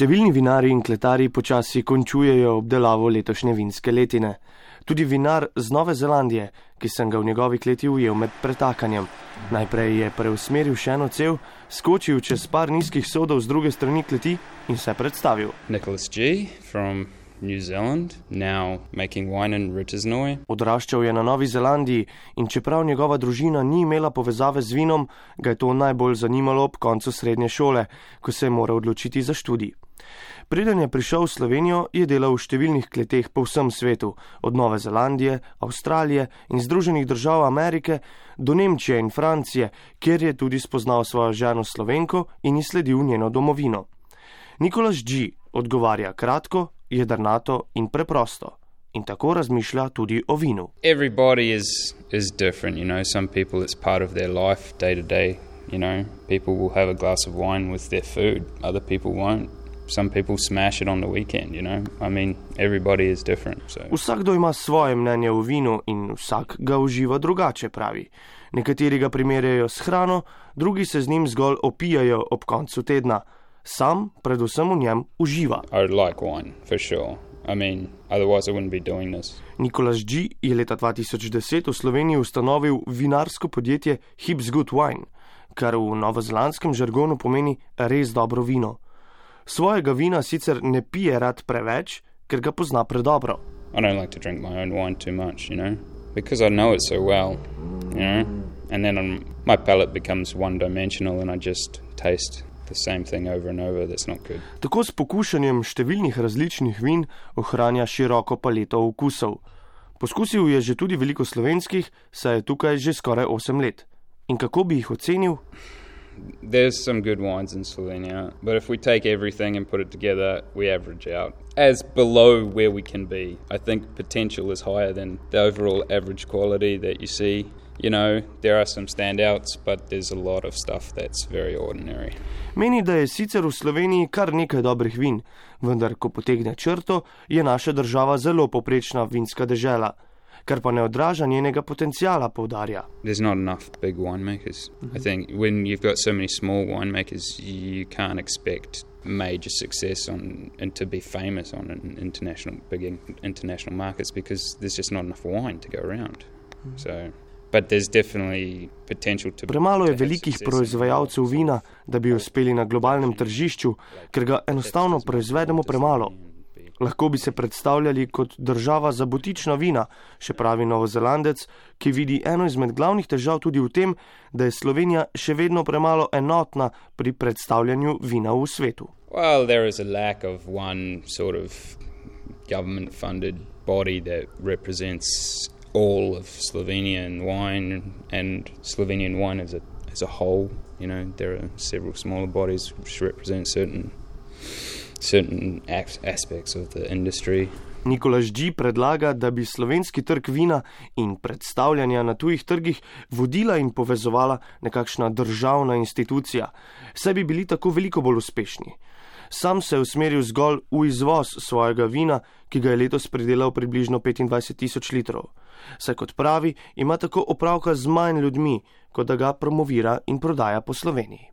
Številni vinari in kletari počasi končujejo obdelavo letošnje vinske letine. Tudi vinar z Nove Zelandije, ki sem ga v njegovi kleti ujel med pretakanjem. Najprej je preusmeril še eno cev, skočil čez par nizkih sodov z druge strani kleti in se predstavil. Nicholas G. from New Zealand, now making wine in Richesnoy. Odraščal je na Novi Zelandiji in čeprav njegova družina ni imela povezave z vinom, ga je to najbolj zanimalo ob koncu srednje šole, ko se je moral odločiti za študij. Preden je prišel v Slovenijo, je delal v številnih kleteh po vsem svetu, od Nove Zelandije, Avstralije in Združenih držav Amerike do Nemčije in Francije, kjer je tudi spoznal svojo ženo Slovenko in izsledil njeno domovino. Nikolaš G. odgovarja kratko, jedrnato in preprosto. In tako razmišlja tudi o vinu. Everybody is is different, you know. Some people it's part of their life, day to day. You know, people will have a glass of wine with their food. Other people won't. Some people smash it on the weekend. You know, I mean, everybody is different. So. Vsakdo ima svoje mnenje o vinu in vsak ga uživa drugače, pravi. Nekateri ga primerjajo s hrano, drugi se z njim zgolj opijajo ob koncu tedna. Sam, predvsem v njem, uživa. I like wine for sure. I mean, otherwise I wouldn't be doing this. Nikolaš G. je leta 2010 v Sloveniji ustanovil vinarsko podjetje Hips Good Wine, kar v novozelandskem žargonu pomeni res dobro vino. Svojega vina sicer ne pije rad preveč, ker ga pozna predobro. I don't like to drink my own wine too much, you know, because I know it so well, you know. And then um, my palate becomes one dimensional and I just taste the same thing over and over. That's not good. Tako s pokušanjem številnih različnih vin ohranja široko paleto okusov. Poskusil je že tudi veliko slovenskih, saj je tukaj že skoraj 8 let. In kako bi jih ocenil? There's some good wines in Slovenia, but if we take everything and put it together, we average out as below where we can be. I think potential is higher than the overall average quality that you see. You know, there are some standouts, but there's a lot of stuff that's very ordinary. Meni, da je sicer v Sloveniji kar nekaj dobrih vin, vendar ko potegne črto, je naša država zelo poprečna vinska dežela, kar pa ne odraža njenega potencijala, poudarja. There's not enough big winemakers. I think when you've got so many small winemakers, you can't expect major success on and to be famous on an international big in, international markets because there's just not enough wine to go around. So but there's definitely potential to Premalo je velikih proizvajalcev vina, da bi uspeli na globalnem tržišču, ker ga enostavno proizvedemo premalo. Lahko bi se predstavljali kot država za butična vina, še pravi Novozelandec, ki vidi eno izmed glavnih težav tudi v tem, da je Slovenija še vedno premalo enotna pri predstavljanju vina v svetu. Well, there is a lack of one sort of government funded body that represents all of Slovenian wine and Slovenian wine as a as a whole. You know, there are several smaller bodies which represent certain certain aspects of the industry. Nikolaš G. predlaga, da bi slovenski trg vina in predstavljanja na tujih trgih vodila in povezovala nekakšna državna institucija, saj bi bili tako veliko bolj uspešni. Sam se je usmeril zgolj v izvoz svojega vina, ki ga je letos pridelal približno 25 tisoč litrov. Saj kot pravi, ima tako opravka z manj ljudmi, kot da ga promovira in prodaja po Sloveniji.